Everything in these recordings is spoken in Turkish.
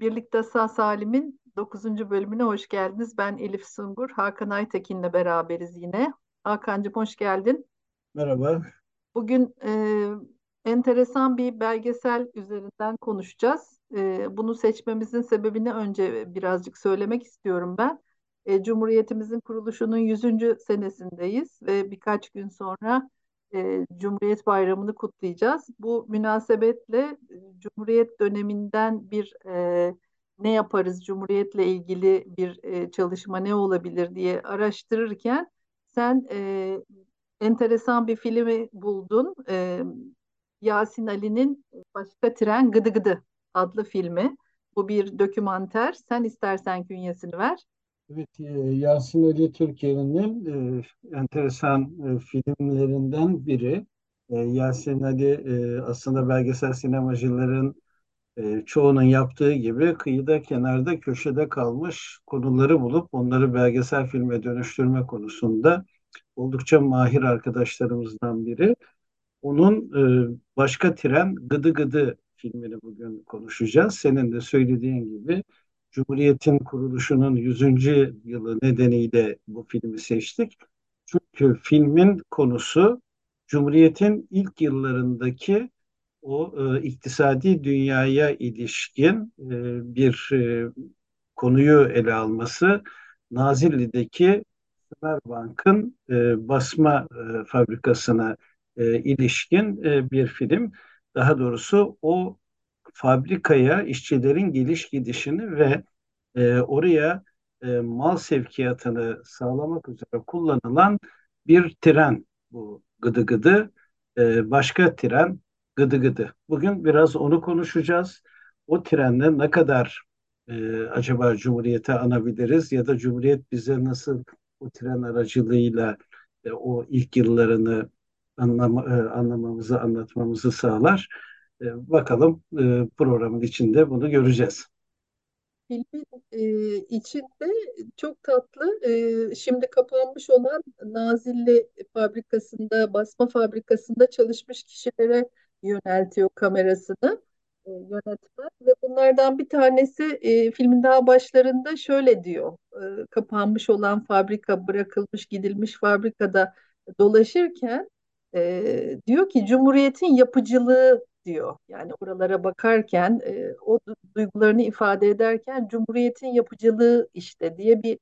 Birlikte Sağ Salim'in dokuzuncu bölümüne hoş geldiniz. Ben Elif Sungur, Hakan Aytekin'le beraberiz yine. Hakan'cığım hoş geldin. Merhaba. Bugün e, enteresan bir belgesel üzerinden konuşacağız. E, bunu seçmemizin sebebini önce birazcık söylemek istiyorum ben. E, Cumhuriyetimizin kuruluşunun yüzüncü senesindeyiz ve birkaç gün sonra e, Cumhuriyet Bayramı'nı kutlayacağız. Bu münasebetle e, Cumhuriyet döneminden bir e, ne yaparız, Cumhuriyet'le ilgili bir e, çalışma ne olabilir diye araştırırken sen e, enteresan bir filmi buldun. E, Yasin Ali'nin Başka Tren Gıdı Gıdı adlı filmi. Bu bir dokümanter. Sen istersen künyesini ver. Evet, e, Yasin Ali Türkiye'nin e, enteresan e, filmlerinden biri. E, Yasin Ali e, aslında belgesel sinemacıların e, çoğunun yaptığı gibi kıyıda, kenarda, köşede kalmış konuları bulup onları belgesel filme dönüştürme konusunda oldukça mahir arkadaşlarımızdan biri. Onun e, Başka Tren Gıdı Gıdı filmini bugün konuşacağız. Senin de söylediğin gibi Cumhuriyet'in kuruluşunun 100. yılı nedeniyle bu filmi seçtik. Çünkü filmin konusu Cumhuriyet'in ilk yıllarındaki o e, iktisadi dünyaya ilişkin e, bir e, konuyu ele alması Nazilli'deki Sümerbank'ın e, basma e, fabrikasına e, ilişkin e, bir film. Daha doğrusu o fabrikaya işçilerin geliş gidişini ve e, oraya e, mal sevkiyatını sağlamak üzere kullanılan bir tren bu gıdı gıdı. E, başka tren gıdı gıdı. Bugün biraz onu konuşacağız. O trenle ne kadar e, acaba Cumhuriyet'e anabiliriz ya da Cumhuriyet bize nasıl o tren aracılığıyla e, o ilk yıllarını anlama, e, anlamamızı, anlatmamızı sağlar. E, bakalım e, programın içinde bunu göreceğiz. Filmin e, içinde çok tatlı, e, şimdi kapanmış olan Nazilli fabrikasında, basma fabrikasında çalışmış kişilere yöneltiyor kamerasını e, yönetmen. Ve bunlardan bir tanesi e, filmin daha başlarında şöyle diyor. E, kapanmış olan fabrika, bırakılmış, gidilmiş fabrikada dolaşırken e, diyor ki Cumhuriyet'in yapıcılığı diyor. Yani oralara bakarken e, o duygularını ifade ederken Cumhuriyet'in yapıcılığı işte diye bir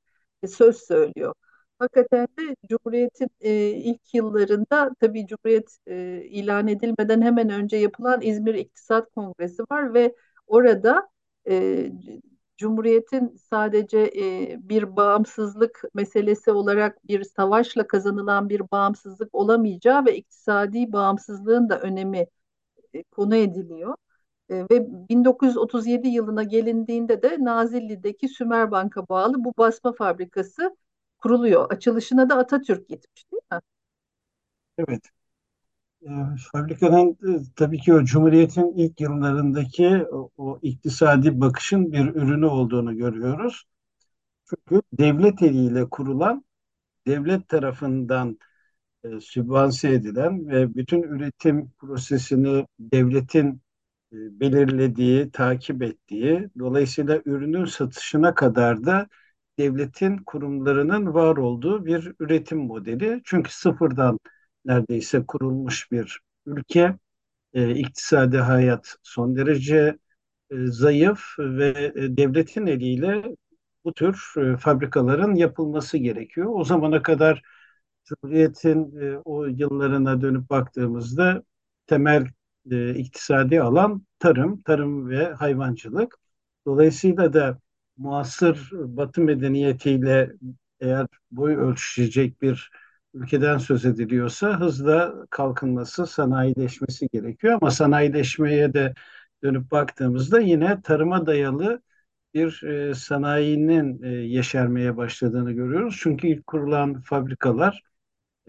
söz söylüyor. Hakikaten de Cumhuriyet'in e, ilk yıllarında tabii Cumhuriyet e, ilan edilmeden hemen önce yapılan İzmir İktisat Kongresi var ve orada e, Cumhuriyet'in sadece e, bir bağımsızlık meselesi olarak bir savaşla kazanılan bir bağımsızlık olamayacağı ve iktisadi bağımsızlığın da önemi e, konu ediliyor. E, ve 1937 yılına gelindiğinde de Nazilli'deki Sümerbank'a bağlı bu basma fabrikası kuruluyor. Açılışına da Atatürk gitmiş değil mi? Evet. E, fabrikanın e, tabii ki o Cumhuriyet'in ilk yıllarındaki o, o iktisadi bakışın bir ürünü olduğunu görüyoruz. Çünkü devlet eliyle kurulan, devlet tarafından e, sübvanse edilen ve bütün üretim prosesini devletin e, belirlediği, takip ettiği, dolayısıyla ürünün satışına kadar da devletin kurumlarının var olduğu bir üretim modeli. Çünkü sıfırdan neredeyse kurulmuş bir ülke, e, iktisadi hayat son derece e, zayıf ve devletin eliyle bu tür fabrikaların yapılması gerekiyor. O zamana kadar Cumhuriyet'in e, o yıllarına dönüp baktığımızda temel e, iktisadi alan tarım, tarım ve hayvancılık. Dolayısıyla da muasır Batı medeniyetiyle eğer boy ölçüşecek bir ülkeden söz ediliyorsa hızla kalkınması, sanayileşmesi gerekiyor. Ama sanayileşmeye de dönüp baktığımızda yine tarıma dayalı bir e, sanayinin e, yeşermeye başladığını görüyoruz. Çünkü ilk kurulan fabrikalar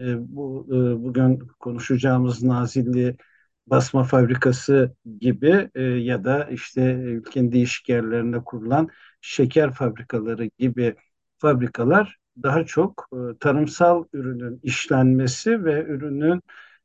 e, bu e, bugün konuşacağımız Nazilli basma fabrikası gibi e, ya da işte ülkenin değişik yerlerinde kurulan şeker fabrikaları gibi fabrikalar daha çok e, tarımsal ürünün işlenmesi ve ürünün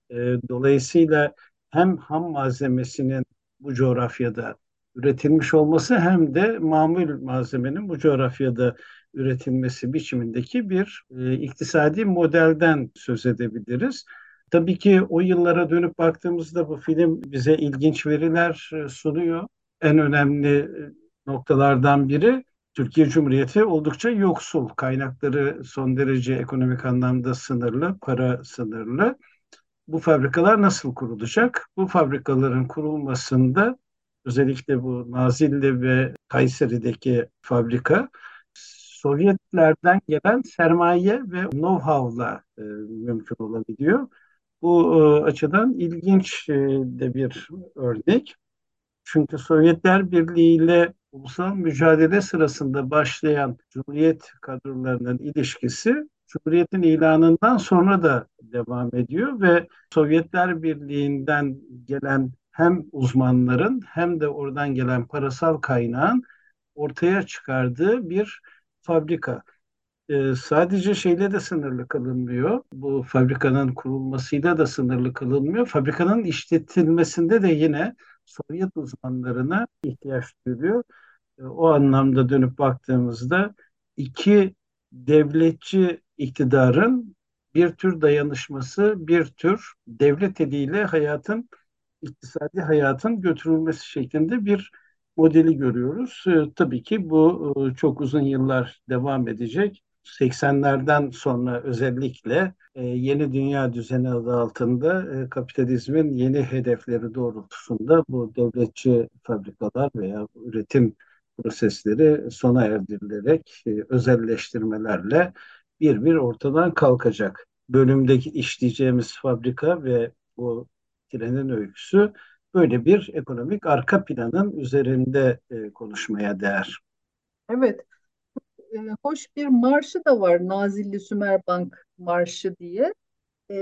e, dolayısıyla hem ham malzemesinin bu coğrafyada üretilmiş olması hem de mamul malzemenin bu coğrafyada üretilmesi biçimindeki bir e, iktisadi modelden söz edebiliriz. Tabii ki o yıllara dönüp baktığımızda bu film bize ilginç veriler e, sunuyor. En önemli e, noktalardan biri Türkiye Cumhuriyeti oldukça yoksul. Kaynakları son derece ekonomik anlamda sınırlı, para sınırlı. Bu fabrikalar nasıl kurulacak? Bu fabrikaların kurulmasında özellikle bu Nazilli ve Kayseri'deki fabrika Sovyetlerden gelen sermaye ve know-how'la e, mümkün olabiliyor. Bu e, açıdan ilginç e, de bir örnek. Çünkü Sovyetler Birliği ile ulusal mücadele sırasında başlayan Cumhuriyet kadrolarının ilişkisi Cumhuriyet'in ilanından sonra da devam ediyor ve Sovyetler Birliği'nden gelen hem uzmanların hem de oradan gelen parasal kaynağın ortaya çıkardığı bir fabrika. Ee, sadece şeyle de sınırlı kalınmıyor. Bu fabrikanın kurulmasıyla da sınırlı kalınmıyor. Fabrikanın işletilmesinde de yine Sovyet uzmanlarına ihtiyaç duyuluyor. Ee, o anlamda dönüp baktığımızda iki devletçi iktidarın bir tür dayanışması, bir tür devlet eliyle hayatın, iktisadi hayatın götürülmesi şeklinde bir modeli görüyoruz. E, tabii ki bu e, çok uzun yıllar devam edecek. 80'lerden sonra özellikle e, yeni dünya düzeni adı altında e, kapitalizmin yeni hedefleri doğrultusunda bu devletçi fabrikalar veya üretim prosesleri sona erdirilerek e, özelleştirmelerle bir bir ortadan kalkacak. Bölümdeki işleyeceğimiz fabrika ve o trenin öyküsü böyle bir ekonomik arka planın üzerinde e, konuşmaya değer. Evet, e, hoş bir marşı da var Nazilli Sümerbank Marşı diye. E,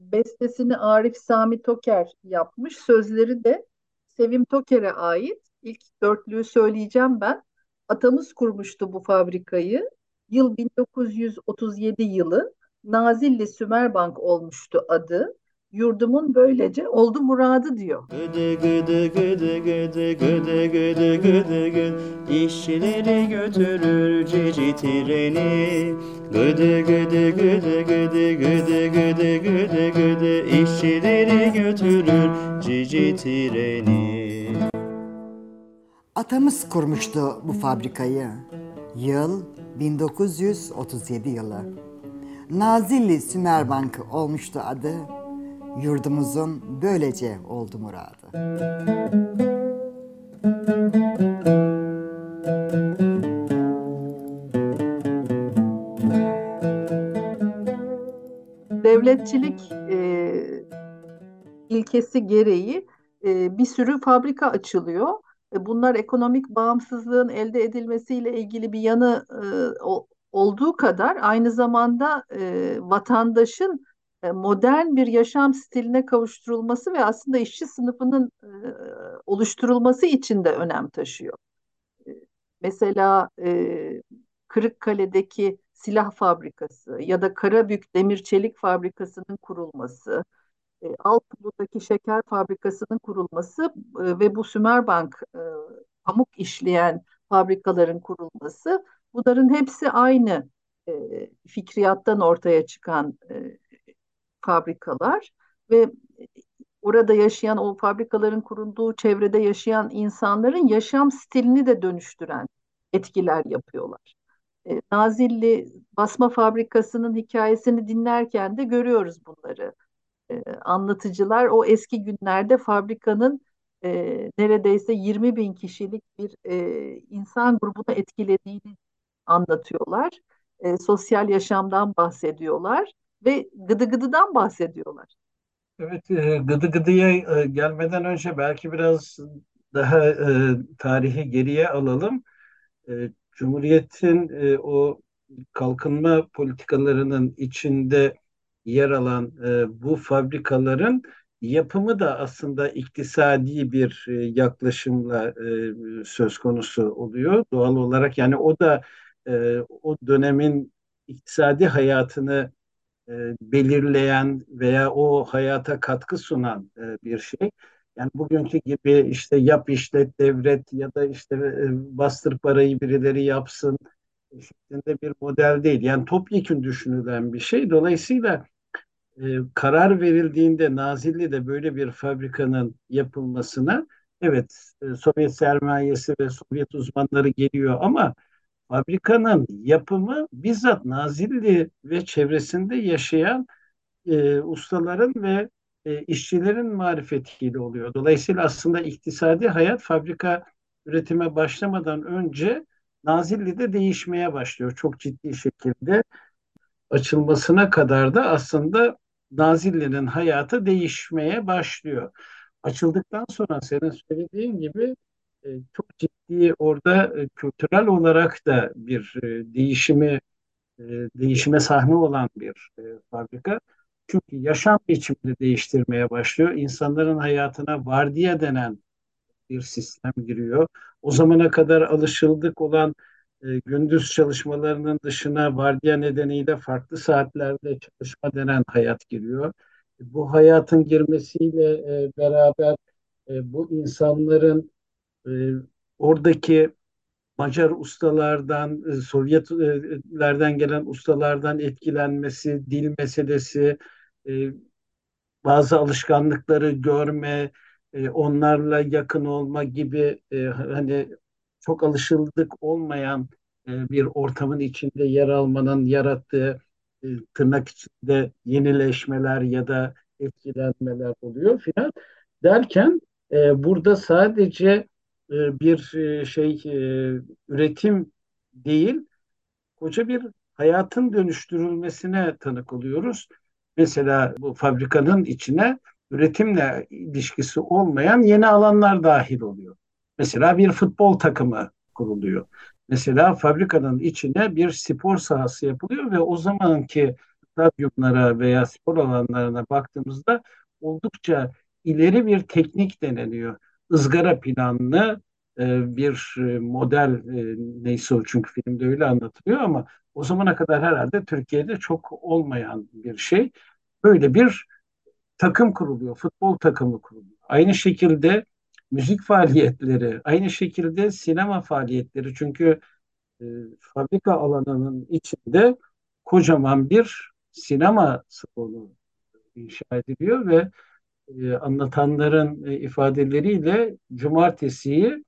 bestesini Arif Sami Toker yapmış. Sözleri de Sevim Toker'e ait. İlk dörtlüğü söyleyeceğim ben. Atamız kurmuştu bu fabrikayı. Yıl 1937 yılı. Nazilli Sümerbank olmuştu adı. Yurdumun böylece oldu muradı diyor. Gıdı gıdı gıdı gıdı gıdı gıdı gıdı gıdı İşçileri götürür cici treni Gıdı gıdı gıdı gıdı gıdı gıdı gıdı gıdı İşçileri götürür cici treni Atamız kurmuştu bu fabrikayı. Yıl 1937 yılı. Nazilli Sümerbank olmuştu adı. Yurdumuzun böylece oldu muradı. Devletçilik e, ilkesi gereği e, bir sürü fabrika açılıyor. E, bunlar ekonomik bağımsızlığın elde edilmesiyle ilgili bir yanı e, olduğu kadar aynı zamanda e, vatandaşın modern bir yaşam stiline kavuşturulması ve aslında işçi sınıfının e, oluşturulması için de önem taşıyor. E, mesela e, Kırıkkale'deki silah fabrikası ya da Karabük Demir Çelik fabrikasının kurulması, e, Altıblu'daki şeker fabrikasının kurulması e, ve bu Sümerbank e, pamuk işleyen fabrikaların kurulması bunların hepsi aynı e, fikriyattan ortaya çıkan e, fabrikalar ve orada yaşayan o fabrikaların kurulduğu çevrede yaşayan insanların yaşam stilini de dönüştüren etkiler yapıyorlar. E, Nazilli basma fabrikasının hikayesini dinlerken de görüyoruz bunları. E, anlatıcılar o eski günlerde fabrikanın e, neredeyse 20 bin kişilik bir e, insan grubunu etkilediğini anlatıyorlar. E, sosyal yaşamdan bahsediyorlar ve gıdı gıdıdan bahsediyorlar. Evet, e, gıdı gıdıya e, gelmeden önce belki biraz daha e, tarihi geriye alalım. Cumhuriyet'in o kalkınma politikalarının içinde yer alan bu fabrikaların yapımı da aslında iktisadi bir yaklaşımla söz konusu oluyor. Doğal olarak yani o da o dönemin iktisadi hayatını e, belirleyen veya o hayata katkı sunan e, bir şey. Yani bugünkü gibi işte yap işlet devret ya da işte e, bastır parayı birileri yapsın şeklinde bir model değil. Yani topyekun düşünülen bir şey. Dolayısıyla e, karar verildiğinde Nazilli'de böyle bir fabrikanın yapılmasına evet e, Sovyet sermayesi ve Sovyet uzmanları geliyor ama fabrikanın yapımı bizzat Nazilli ve çevresinde yaşayan e, ustaların ve e, işçilerin marifetiyle oluyor. Dolayısıyla aslında iktisadi hayat fabrika üretime başlamadan önce Nazilli'de değişmeye başlıyor çok ciddi şekilde. Açılmasına kadar da aslında Nazilli'nin hayatı değişmeye başlıyor. Açıldıktan sonra senin söylediğin gibi çok ciddi orada e, kültürel olarak da bir e, değişimi e, değişime sahne olan bir e, fabrika. Çünkü yaşam biçimini değiştirmeye başlıyor. İnsanların hayatına vardiya denen bir sistem giriyor. O zamana kadar alışıldık olan e, gündüz çalışmalarının dışına vardiya nedeniyle farklı saatlerde çalışma denen hayat giriyor. Bu hayatın girmesiyle e, beraber e, bu insanların e, oradaki Macar ustalardan, e, Sovyetlerden gelen ustalardan etkilenmesi, dil meselesi, e, bazı alışkanlıkları görme, e, onlarla yakın olma gibi hani çok alışıldık olmayan bir ortamın içinde yer almanın yarattığı tırnak içinde yenileşmeler ya da etkilenmeler oluyor filan derken burada sadece e, bir e, şey e, üretim değil, koca bir hayatın dönüştürülmesine tanık oluyoruz. Mesela bu fabrikanın içine üretimle ilişkisi olmayan yeni alanlar dahil oluyor. Mesela bir futbol takımı kuruluyor. Mesela fabrikanın içine bir spor sahası yapılıyor ve o zamanki stadyumlara veya spor alanlarına baktığımızda oldukça ileri bir teknik deneniyor ızgara planlı e, bir e, model e, neyse o çünkü filmde öyle anlatılıyor ama o zamana kadar herhalde Türkiye'de çok olmayan bir şey. Böyle bir takım kuruluyor, futbol takımı kuruluyor. Aynı şekilde müzik faaliyetleri, aynı şekilde sinema faaliyetleri çünkü fabrika alanının içinde kocaman bir sinema salonu inşa ediliyor ve e, anlatanların e, ifadeleriyle cumartesiyi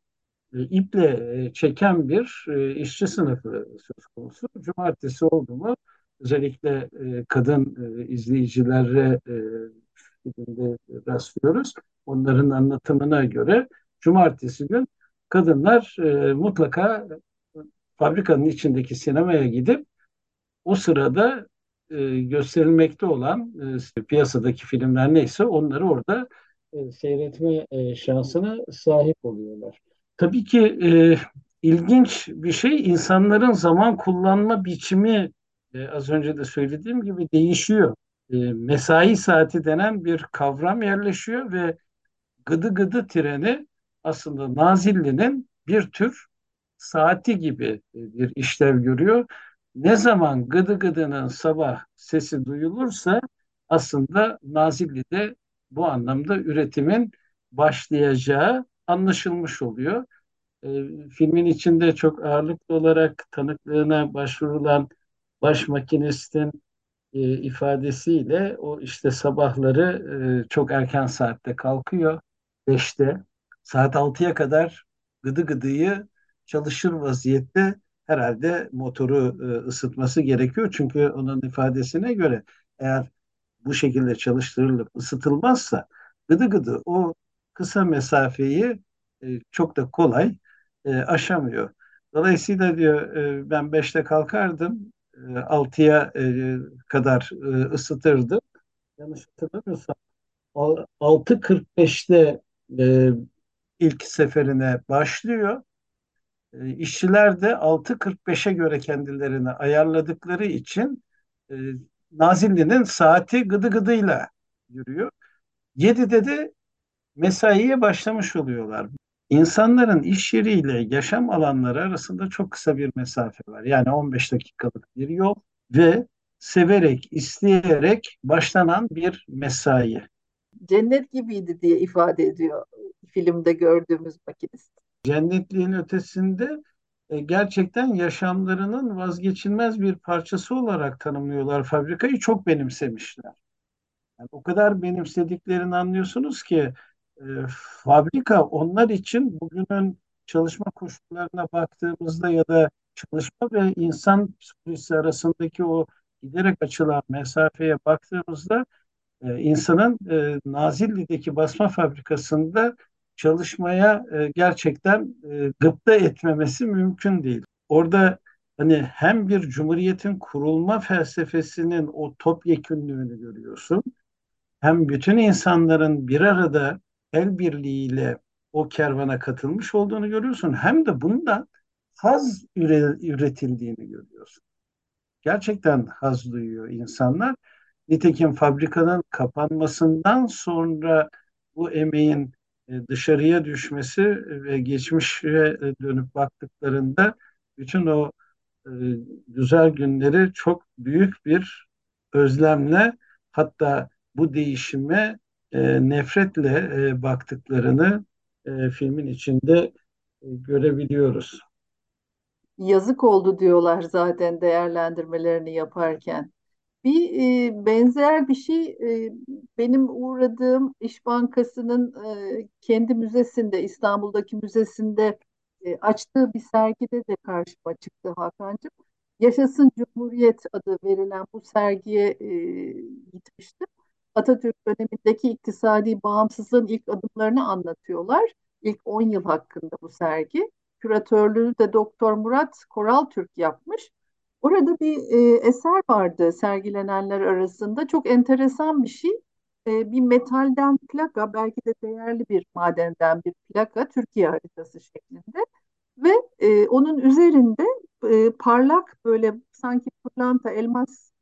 e, iple e, çeken bir işçi sınıfı söz konusu. Cumartesi oldu mu özellikle kadın izleyicilere e, rastlıyoruz. Onların anlatımına göre cumartesi gün kadınlar mutlaka fabrikanın içindeki sinemaya gidip o sırada e, gösterilmekte olan e, piyasadaki filmler neyse onları orada e, seyretme e, şansına sahip oluyorlar. Tabii ki e, ilginç bir şey insanların zaman kullanma biçimi e, az önce de söylediğim gibi değişiyor. E, mesai saati denen bir kavram yerleşiyor ve gıdı gıdı treni aslında Nazilli'nin bir tür saati gibi e, bir işlev görüyor ne zaman gıdı gıdının sabah sesi duyulursa aslında Nazilli'de bu anlamda üretimin başlayacağı anlaşılmış oluyor. E, filmin içinde çok ağırlıklı olarak tanıklığına başvurulan baş makinistin e, ifadesiyle o işte sabahları e, çok erken saatte kalkıyor. 5'te saat 6'ya kadar gıdı gıdıyı çalışır vaziyette herhalde motoru e, ısıtması gerekiyor. Çünkü onun ifadesine göre eğer bu şekilde çalıştırılıp ısıtılmazsa gıdı gıdı o kısa mesafeyi e, çok da kolay e, aşamıyor. Dolayısıyla diyor ben 5'te kalkardım e, 6'ya e, kadar e, ısıtırdım. Yanlış hatırlamıyorsam 6.45'te e, ilk seferine başlıyor. E, işçiler de 6.45'e göre kendilerini ayarladıkları için e, Nazilli'nin saati gıdı gıdıyla yürüyor. 7'de de mesaiye başlamış oluyorlar. İnsanların iş yeriyle yaşam alanları arasında çok kısa bir mesafe var. Yani 15 dakikalık bir yol ve severek, isteyerek başlanan bir mesai. cennet gibiydi diye ifade ediyor filmde gördüğümüz makinist. Cennetliğin ötesinde e, gerçekten yaşamlarının vazgeçilmez bir parçası olarak tanımlıyorlar fabrikayı çok benimsemişler. Yani o kadar benimsediklerini anlıyorsunuz ki e, fabrika onlar için bugünün çalışma koşullarına baktığımızda ya da çalışma ve insan psikolojisi arasındaki o giderek açılan mesafeye baktığımızda e, insanın e, Nazilli'deki basma fabrikasında çalışmaya e, gerçekten e, gıpta etmemesi mümkün değil. Orada hani hem bir cumhuriyetin kurulma felsefesinin o topyekünlüğünü görüyorsun, hem bütün insanların bir arada el birliğiyle o kervana katılmış olduğunu görüyorsun, hem de bundan haz üretildiğini görüyorsun. Gerçekten haz duyuyor insanlar. Nitekim fabrikanın kapanmasından sonra bu emeğin dışarıya düşmesi ve geçmişe e, dönüp baktıklarında bütün o e, güzel günleri çok büyük bir özlemle hatta bu değişime nefretle baktıklarını filmin içinde görebiliyoruz. Yazık oldu diyorlar zaten değerlendirmelerini yaparken. Bir e, benzer bir şey e, benim uğradığım İş Bankası'nın e, kendi müzesinde İstanbul'daki müzesinde e, açtığı bir sergide de karşıma çıktı Hakan'cığım. Yaşasın Cumhuriyet adı verilen bu sergiye e, gitmiştim. Atatürk dönemindeki iktisadi bağımsızlığın ilk adımlarını anlatıyorlar. İlk 10 yıl hakkında bu sergi. Küratörlüğü de Doktor Murat Koral Türk yapmış. Orada bir e, eser vardı sergilenenler arasında. Çok enteresan bir şey. E, bir metalden plaka, belki de değerli bir madenden bir plaka, Türkiye haritası şeklinde. Ve e, onun üzerinde e, parlak böyle sanki pırlanta, elmas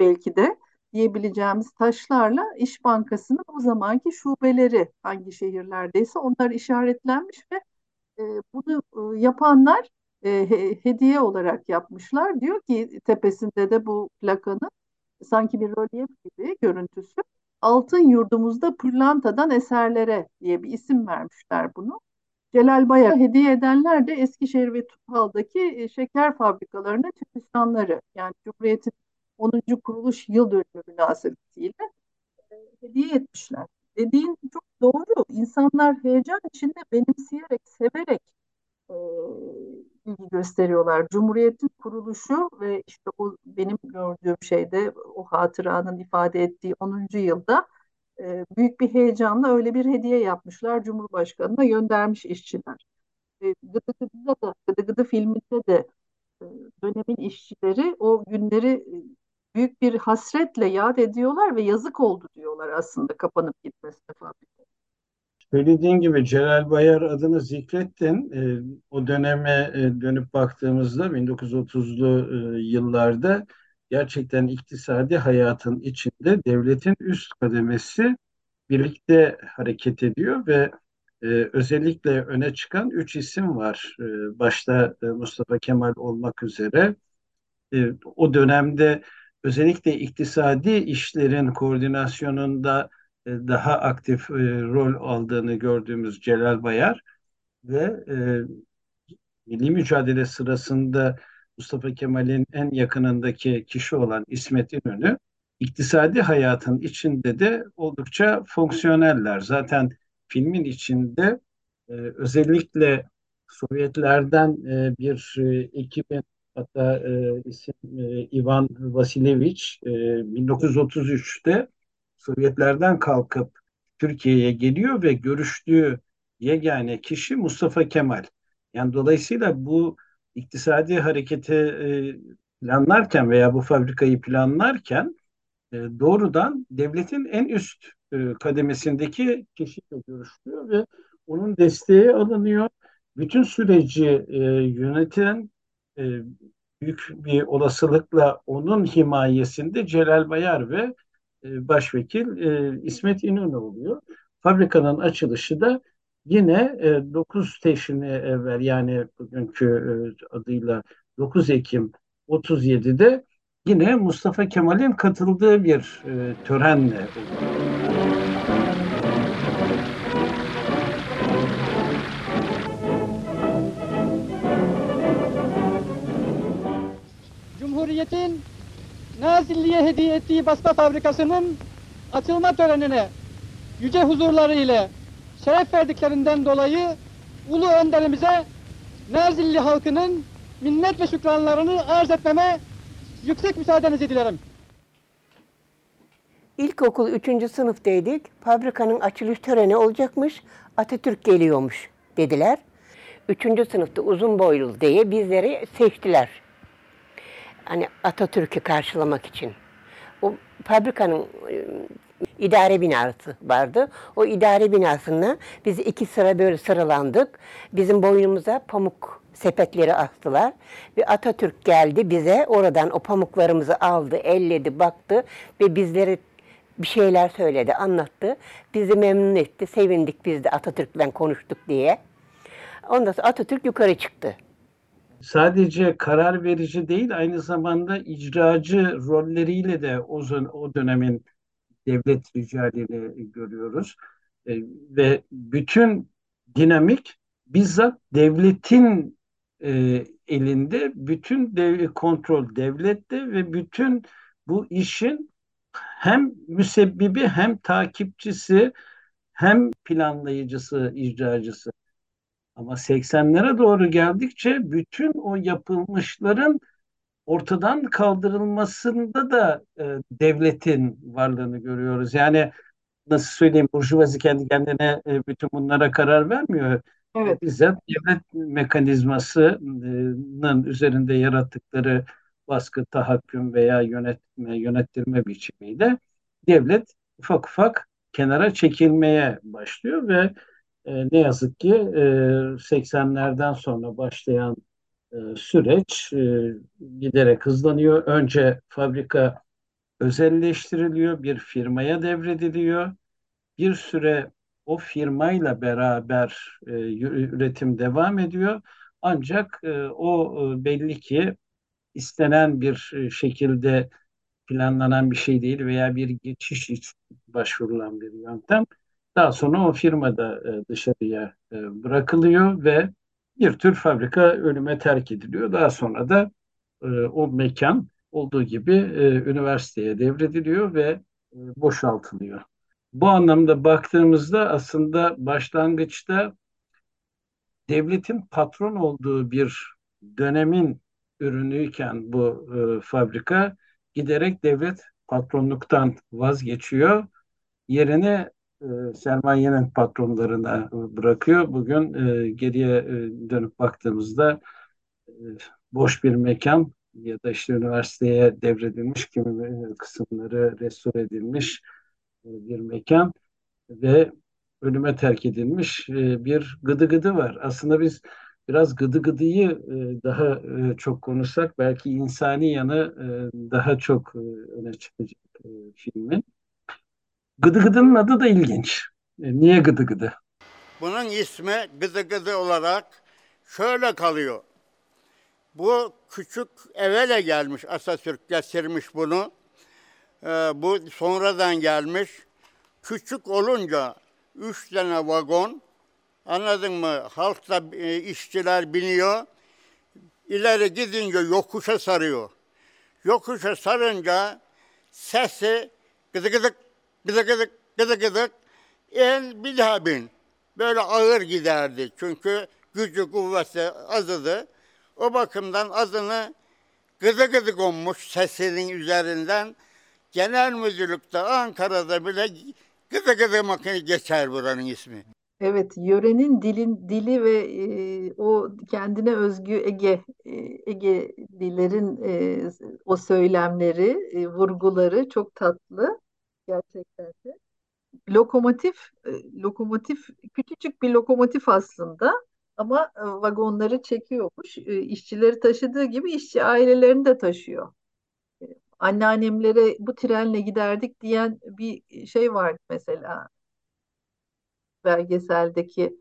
belki de diyebileceğimiz taşlarla İş Bankası'nın o zamanki şubeleri hangi şehirlerdeyse onlar işaretlenmiş ve e, bunu e, yapanlar e, hediye olarak yapmışlar. Diyor ki tepesinde de bu plakanın sanki bir rölyef gibi görüntüsü. Altın yurdumuzda pırlantadan eserlere diye bir isim vermişler bunu. Celal Bayar hediye edenler de Eskişehir ve Tupal'daki e, şeker fabrikalarının çalışanları. Yani Cumhuriyet'in 10. kuruluş yıl dönümü münasebetiyle e, hediye etmişler. Dediğin çok doğru. İnsanlar heyecan içinde benimseyerek, severek e, ilgi gösteriyorlar. Cumhuriyetin kuruluşu ve işte o benim gördüğüm şeyde o hatıranın ifade ettiği 10. yılda e, büyük bir heyecanla öyle bir hediye yapmışlar. Cumhurbaşkanı'na göndermiş işçiler. E, Gıdı Gıdı'da da, Gıdı Gıdı filminde de e, dönemin işçileri o günleri e, büyük bir hasretle yad ediyorlar ve yazık oldu diyorlar aslında kapanıp gitmesine fabrika. Söylediğin gibi Celal Bayar adını zikrettin. E, o döneme e, dönüp baktığımızda 1930'lu e, yıllarda gerçekten iktisadi hayatın içinde devletin üst kademesi birlikte hareket ediyor ve e, özellikle öne çıkan üç isim var. E, başta e, Mustafa Kemal olmak üzere. E, o dönemde özellikle iktisadi işlerin koordinasyonunda daha aktif e, rol aldığını gördüğümüz Celal Bayar ve e, milli mücadele sırasında Mustafa Kemal'in en yakınındaki kişi olan İsmet İnönü iktisadi hayatın içinde de oldukça fonksiyoneller. Zaten filmin içinde özellikle Sovyetlerden bir ekibin hatta isim Ivan Vasilevich 1933'te Sovyetlerden kalkıp Türkiye'ye geliyor ve görüştüğü yegane kişi Mustafa Kemal. Yani dolayısıyla bu iktisadi hareketi e, planlarken veya bu fabrikayı planlarken e, doğrudan devletin en üst e, kademesindeki kişiyle görüşüyor ve onun desteği alınıyor. Bütün süreci yöneten büyük bir olasılıkla onun himayesinde Celal Bayar ve e, başvekil e, İsmet İnönü oluyor. Fabrikanın açılışı da yine e, 9 teşhini evvel yani bugünkü e, adıyla 9 Ekim 37'de yine Mustafa Kemal'in katıldığı bir e, törenle oluyor. Cumhuriyetin Nazilli'ye hediye ettiği basma fabrikasının açılma törenine yüce huzurları ile şeref verdiklerinden dolayı Ulu Önderimize Nazilli halkının minnet ve şükranlarını arz etmeme yüksek müsaadenizi dilerim. İlkokul 3. sınıftaydık. Fabrikanın açılış töreni olacakmış. Atatürk geliyormuş dediler. 3. sınıfta uzun boylu diye bizleri seçtiler. Hani Atatürk'ü karşılamak için. O fabrikanın e, idare binası vardı. O idare binasına biz iki sıra böyle sıralandık. Bizim boynumuza pamuk sepetleri astılar. Ve Atatürk geldi bize oradan o pamuklarımızı aldı, elledi, baktı ve bizleri bir şeyler söyledi, anlattı. Bizi memnun etti, sevindik biz de Atatürk'le konuştuk diye. Ondan sonra Atatürk yukarı çıktı. Sadece karar verici değil aynı zamanda icracı rolleriyle de o, o dönemin devlet ricalini görüyoruz. E, ve bütün dinamik bizzat devletin e, elinde, bütün dev, kontrol devlette ve bütün bu işin hem müsebbibi hem takipçisi hem planlayıcısı, icracısı. Ama 80'lere doğru geldikçe bütün o yapılmışların ortadan kaldırılmasında da e, devletin varlığını görüyoruz. Yani nasıl söyleyeyim Burjuvazi kendi kendine e, bütün bunlara karar vermiyor. Evet. Bizzat devlet mekanizmasının üzerinde yarattıkları baskı, tahakküm veya yönetme, yönettirme biçimiyle devlet ufak ufak kenara çekilmeye başlıyor ve e, ne yazık ki e, 80'lerden sonra başlayan e, süreç e, giderek hızlanıyor. Önce fabrika özelleştiriliyor, bir firmaya devrediliyor. Bir süre o firmayla beraber e, üretim devam ediyor. Ancak e, o e, belli ki istenen bir e, şekilde planlanan bir şey değil veya bir geçiş için başvurulan bir yöntem. Daha sonra o firma da e, dışarıya e, bırakılıyor ve bir tür fabrika ölüme terk ediliyor. Daha sonra da e, o mekan olduğu gibi üniversiteye devrediliyor ve boşaltılıyor. Bu anlamda baktığımızda aslında başlangıçta devletin patron olduğu bir dönemin ürünüyken bu e, fabrika giderek devlet patronluktan vazgeçiyor. Yerine e, sermayenin patronlarına bırakıyor. Bugün e, geriye e, dönüp baktığımızda e, boş bir mekan ya da işte üniversiteye devredilmiş kimi kısımları restore edilmiş bir mekan ve ölüme terk edilmiş bir gıdı gıdı var. Aslında biz biraz gıdı gıdıyı daha çok konuşsak belki insani yanı daha çok öne çıkacak filmin. Gıdı Gıdı'nın adı da ilginç. E, niye Gıdı Gıdı? Bunun ismi Gıdı Gıdı olarak şöyle kalıyor. Bu küçük evele gelmiş Atatürk getirmiş bunu. Ee, bu sonradan gelmiş. Küçük olunca üç tane vagon anladın mı? Halkta e, işçiler biniyor. İleri gidince yokuşa sarıyor. Yokuşa sarınca sesi gıdı gıdık gıdı gıdık gıdı gıdık en bir daha bin. Böyle ağır giderdi çünkü gücü kuvveti azıdı. O bakımdan adını gıdı gıdı konmuş sesinin üzerinden. Genel müdürlükte Ankara'da bile gıdı gıdı makine geçer buranın ismi. Evet, yörenin dilin dili ve e, o kendine özgü Ege e, Ege dillerin e, o söylemleri, e, vurguları çok tatlı gerçekten de. Lokomotif, e, lokomotif küçücük bir lokomotif aslında ama e, vagonları çekiyormuş. E, işçileri taşıdığı gibi işçi ailelerini de taşıyor. E, anneannemlere bu trenle giderdik diyen bir şey vardı mesela belgeseldeki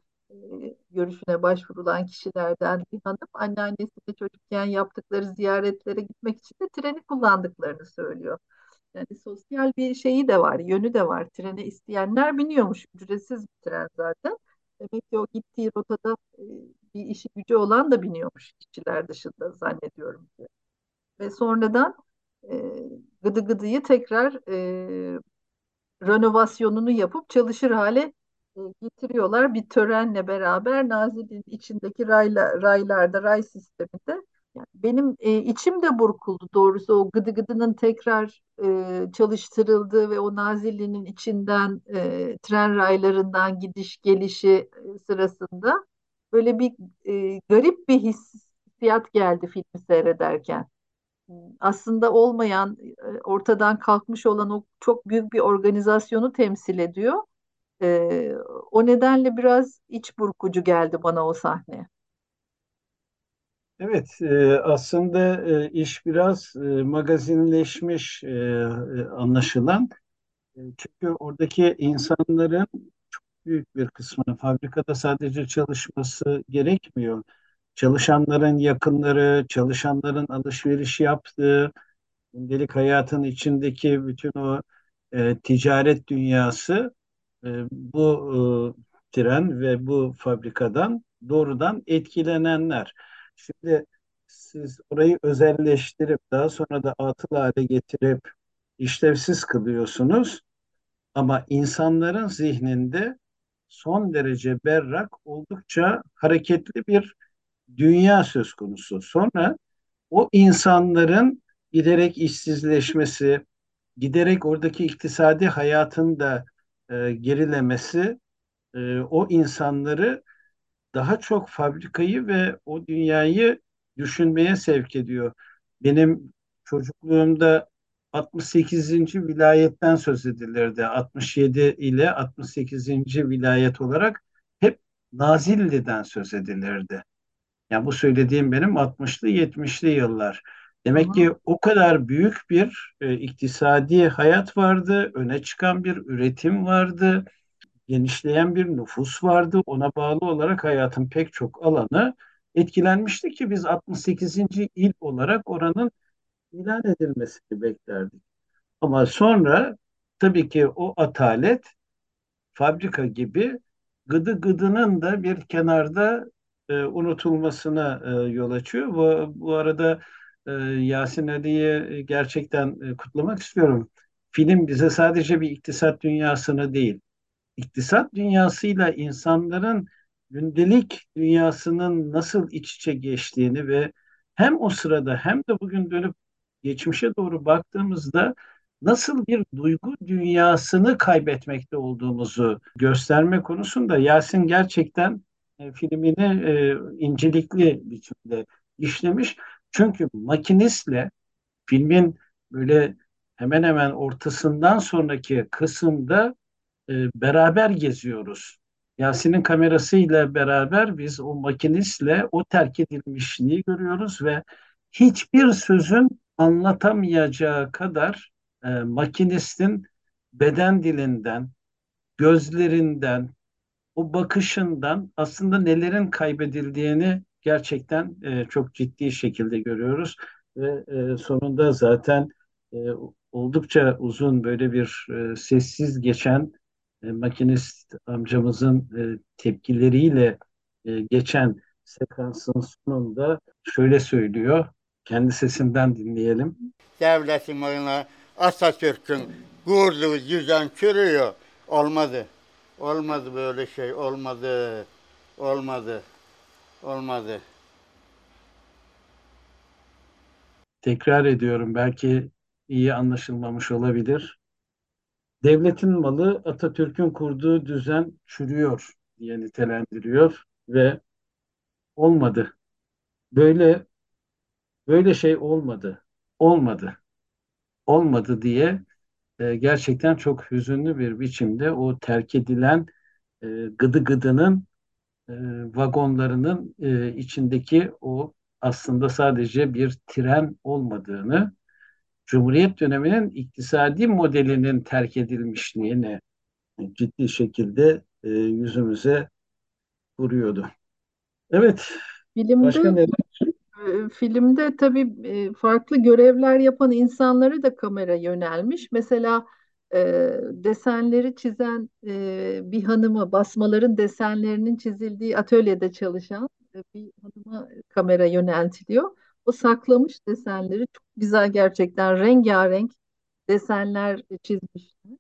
görüşüne başvurulan kişilerden bir hanım anneannesiyle çocukken yaptıkları ziyaretlere gitmek için de treni kullandıklarını söylüyor. Yani sosyal bir şeyi de var, yönü de var. Trene isteyenler biniyormuş. Ücretsiz bir tren zaten. Demek ki o gittiği rotada e, bir işi gücü olan da biniyormuş işçiler dışında zannediyorum ki. ve sonradan e, Gıdı Gıdı'yı tekrar e, renovasyonunu yapıp çalışır hale e, getiriyorlar. Bir törenle beraber Nazilli'nin içindeki rayla, raylarda, ray sisteminde. Benim e, içim de burkuldu doğrusu o Gıdı Gıdı'nın tekrar e, çalıştırıldığı ve o Nazilli'nin içinden e, tren raylarından gidiş gelişi e, sırasında böyle bir e, garip bir hissiyat geldi filmi seyrederken aslında olmayan, e, ortadan kalkmış olan o çok büyük bir organizasyonu temsil ediyor. E, o nedenle biraz iç burkucu geldi bana o sahne. Evet, e, aslında e, iş biraz e, magazinleşmiş anlaşılan. Çünkü oradaki insanların çok büyük bir kısmı fabrikada sadece çalışması gerekmiyor. Çalışanların yakınları, çalışanların alışveriş yaptığı, gündelik hayatın içindeki bütün o ticaret dünyası bu tren ve bu fabrikadan doğrudan etkilenenler. Şimdi siz orayı özelleştirip daha sonra da atıl hale getirip işlevsiz kılıyorsunuz ama insanların zihninde son derece berrak, oldukça hareketli bir dünya söz konusu. Sonra o insanların giderek işsizleşmesi, giderek oradaki iktisadi hayatın da e, gerilemesi e, o insanları daha çok fabrikayı ve o dünyayı düşünmeye sevk ediyor. Benim çocukluğumda 68. vilayetten söz edilirdi. 67 ile 68. vilayet olarak hep Nazilli'den söz edilirdi. Yani bu söylediğim benim 60'lı 70'li yıllar. Demek ki o kadar büyük bir e, iktisadi hayat vardı, öne çıkan bir üretim vardı, genişleyen bir nüfus vardı. Ona bağlı olarak hayatın pek çok alanı etkilenmişti ki biz 68. il olarak oranın ilan edilmesini beklerdik. Ama sonra tabii ki o atalet fabrika gibi gıdı gıdının da bir kenarda e, unutulmasına e, yol açıyor. Bu, bu arada e, Yasin Ali'yi gerçekten e, kutlamak istiyorum. Film bize sadece bir iktisat dünyasını değil, iktisat dünyasıyla insanların gündelik dünyasının nasıl iç içe geçtiğini ve hem o sırada hem de bugün dönüp geçmişe doğru baktığımızda nasıl bir duygu dünyasını kaybetmekte olduğumuzu gösterme konusunda Yasin gerçekten e, filmini e, incelikli biçimde işlemiş. Çünkü makinistle filmin böyle hemen hemen ortasından sonraki kısımda e, beraber geziyoruz. Yasin'in kamerasıyla beraber biz o makinistle o terk edilmişliği görüyoruz ve hiçbir sözün anlatamayacağı kadar e, makinistin beden dilinden, gözlerinden, o bakışından aslında nelerin kaybedildiğini gerçekten e, çok ciddi şekilde görüyoruz ve e, sonunda zaten e, oldukça uzun böyle bir e, sessiz geçen e, makinist amcamızın e, tepkileriyle e, geçen sekansın sonunda şöyle söylüyor. Kendi sesinden dinleyelim. Devletin oyuna Atatürk'ün kurduğu düzen çürüyor. Olmadı. Olmadı böyle şey. Olmadı. Olmadı. Olmadı. Tekrar ediyorum belki iyi anlaşılmamış olabilir. Devletin malı Atatürk'ün kurduğu düzen çürüyor diye nitelendiriyor ve olmadı. Böyle böyle şey olmadı. Olmadı. Olmadı diye e, gerçekten çok hüzünlü bir biçimde o terk edilen e, gıdı gıdının e, vagonlarının e, içindeki o aslında sadece bir tren olmadığını, Cumhuriyet döneminin iktisadi modelinin terk edilmişliğini ciddi şekilde e, yüzümüze vuruyordu. Evet, Filmde başka neler? e, filmde tabii e, farklı görevler yapan insanları da kamera yönelmiş. Mesela e, desenleri çizen e, bir hanımı, basmaların desenlerinin çizildiği atölyede çalışan e, bir hanıma kamera yöneltiliyor. O saklamış desenleri çok güzel gerçekten rengarenk desenler çizmişler.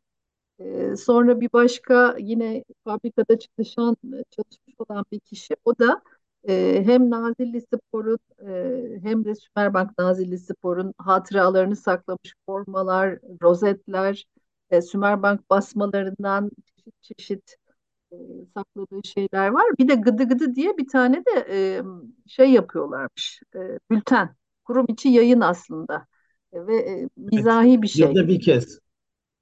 Ee, sonra bir başka yine fabrikada çalışan çalışmış olan bir kişi o da e, hem Nazilli Spor'un e, hem de Sümerbank Nazilli Spor'un hatıralarını saklamış formalar, rozetler, e, Sümerbank basmalarından çeşit çeşit sakladığı şeyler var. Bir de Gıdı Gıdı diye bir tane de e, şey yapıyorlarmış. E, bülten. Kurum içi yayın aslında. E, ve e, mizahi bir şey. Yılda bir kez.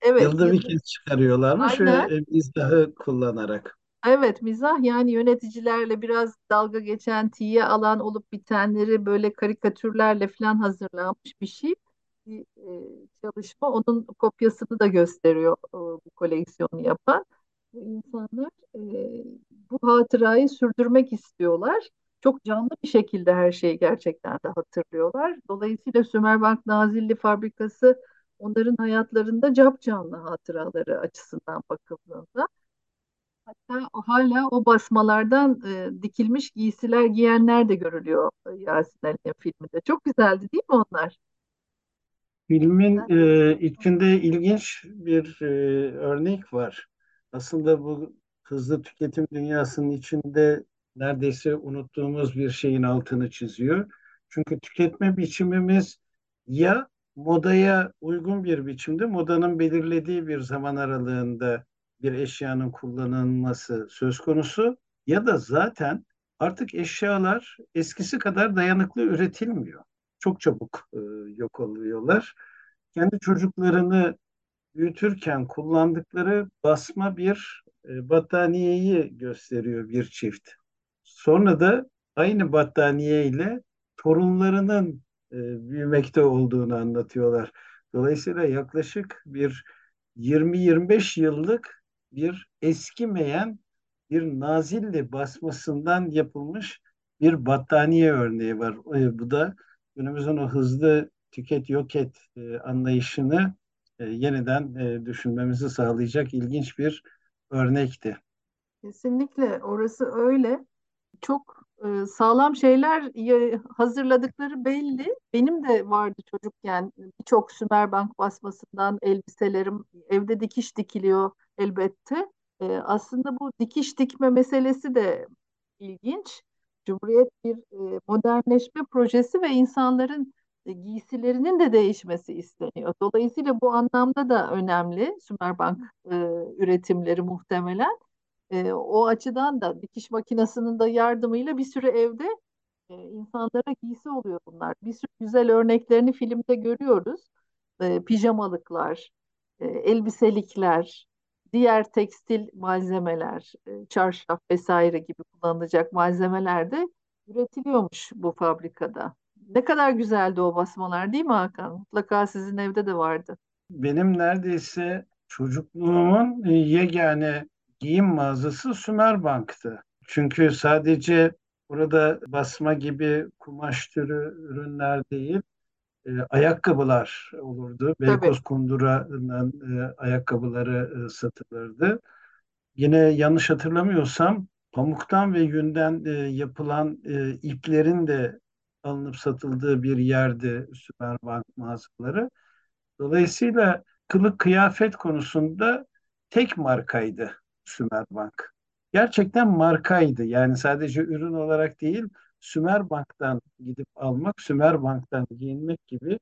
Evet, Yılda bir kez çıkarıyorlarmış ve Aynen. e, mizahı kullanarak. Evet, mizah yani yöneticilerle biraz dalga geçen, tiye alan olup bitenleri böyle karikatürlerle falan hazırlanmış bir şey. Bir e, çalışma. Onun kopyasını da gösteriyor e, bu koleksiyonu yapan. Bu insanlar e, bu hatırayı sürdürmek istiyorlar. Çok canlı bir şekilde her şeyi gerçekten de hatırlıyorlar. Dolayısıyla Sümerbank Nazilli Fabrikası onların hayatlarında capcanlı hatıraları açısından bakıldığında. Hatta hala o basmalardan e, dikilmiş giysiler giyenler de görülüyor Yasin Ali'nin filminde. Çok güzeldi değil mi onlar? Filmin e, içinde ilginç bir e, örnek var. Aslında bu hızlı tüketim dünyasının içinde neredeyse unuttuğumuz bir şeyin altını çiziyor. Çünkü tüketme biçimimiz ya modaya uygun bir biçimde, modanın belirlediği bir zaman aralığında bir eşyanın kullanılması söz konusu ya da zaten artık eşyalar eskisi kadar dayanıklı üretilmiyor. Çok çabuk e, yok oluyorlar. Kendi çocuklarını büyütürken kullandıkları basma bir e, battaniyeyi gösteriyor bir çift. Sonra da aynı battaniye ile torunlarının e, büyümekte olduğunu anlatıyorlar. Dolayısıyla yaklaşık bir 20-25 yıllık bir eskimeyen bir Nazilli basmasından yapılmış bir battaniye örneği var. E, bu da günümüzün o hızlı tüket yok et e, anlayışını e, yeniden e, düşünmemizi sağlayacak ilginç bir örnekti. Kesinlikle orası öyle. Çok e, sağlam şeyler hazırladıkları belli. Benim de vardı çocukken birçok Sümerbank basmasından elbiselerim evde dikiş dikiliyor elbette. E, aslında bu dikiş dikme meselesi de ilginç. Cumhuriyet bir e, modernleşme projesi ve insanların giysilerinin de değişmesi isteniyor. Dolayısıyla bu anlamda da önemli Sümerbank e, üretimleri muhtemelen. E, o açıdan da dikiş makinesinin de yardımıyla bir sürü evde e, insanlara giysi oluyor bunlar. Bir sürü güzel örneklerini filmde görüyoruz. E, pijamalıklar, e, elbiselikler, diğer tekstil malzemeler, e, çarşaf vesaire gibi kullanılacak malzemeler de üretiliyormuş bu fabrikada. Ne kadar güzeldi o basmalar değil mi Hakan? Mutlaka sizin evde de vardı. Benim neredeyse çocukluğumun e, yegane giyim mağazası Sümerbank'tı. Çünkü sadece burada basma gibi kumaş türü ürünler değil, e, ayakkabılar olurdu. Beykoz Kundura'nın e, ayakkabıları e, satılırdı. Yine yanlış hatırlamıyorsam pamuktan ve yünden e, yapılan e, iplerin de alınıp satıldığı bir yerdi Sümerbank mağazaları. Dolayısıyla kılık kıyafet konusunda tek markaydı Sümerbank. Gerçekten markaydı. Yani sadece ürün olarak değil, Sümerbank'tan gidip almak, Sümerbank'tan giyinmek gibi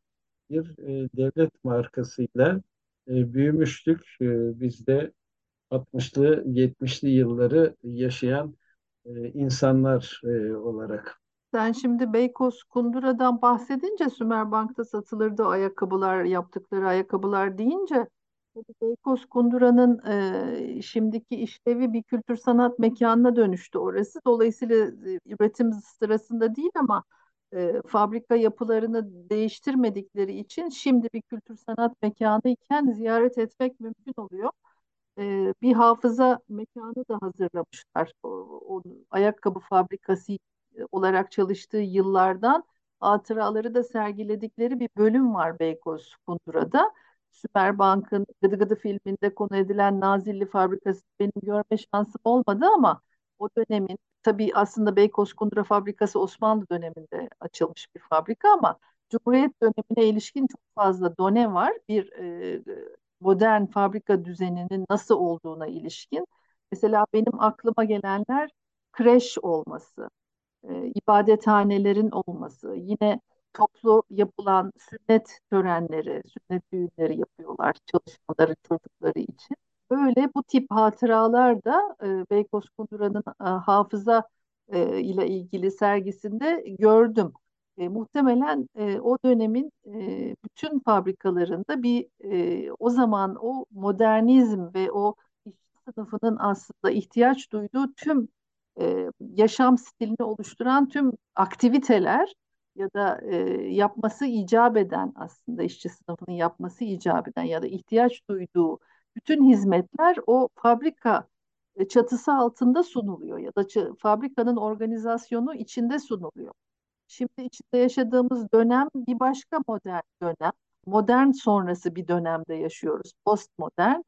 bir e, devlet markasıyla e, büyümüştük. E, biz de 60'lı 70'li yılları yaşayan e, insanlar e, olarak. Sen şimdi Beykoz Kundura'dan bahsedince Sümerbank'ta satılırdı ayakkabılar, yaptıkları ayakkabılar deyince Beykoz Kundura'nın e, şimdiki işlevi bir kültür sanat mekanına dönüştü orası. Dolayısıyla e, üretim sırasında değil ama e, fabrika yapılarını değiştirmedikleri için şimdi bir kültür sanat mekanı iken ziyaret etmek mümkün oluyor e, bir hafıza mekanı da hazırlamışlar. O, o ayakkabı fabrikası olarak çalıştığı yıllardan hatıraları da sergiledikleri bir bölüm var Beykoz Kundura'da. Süperbank'ın Gıdı Gıdı filminde konu edilen Nazilli fabrikası benim görme şansım olmadı ama o dönemin tabii aslında Beykoz Kundura Fabrikası Osmanlı döneminde açılmış bir fabrika ama Cumhuriyet dönemine ilişkin çok fazla done var. Bir e, modern fabrika düzeninin nasıl olduğuna ilişkin. Mesela benim aklıma gelenler kreş olması, e, ibadethanelerin olması, yine toplu yapılan sünnet törenleri, sünnet düğünleri yapıyorlar çalışmaları çocukları için. Böyle bu tip hatıralar da e, Beykoz Kundura'nın e, hafıza e, ile ilgili sergisinde gördüm. E, muhtemelen e, o dönemin e, bütün fabrikalarında bir e, o zaman o modernizm ve o işçi sınıfının aslında ihtiyaç duyduğu tüm e, yaşam stilini oluşturan tüm aktiviteler ya da e, yapması icap eden aslında işçi sınıfının yapması icap eden ya da ihtiyaç duyduğu bütün hizmetler o fabrika e, çatısı altında sunuluyor ya da fabrikanın organizasyonu içinde sunuluyor. Şimdi içinde yaşadığımız dönem bir başka modern dönem. Modern sonrası bir dönemde yaşıyoruz. Postmodern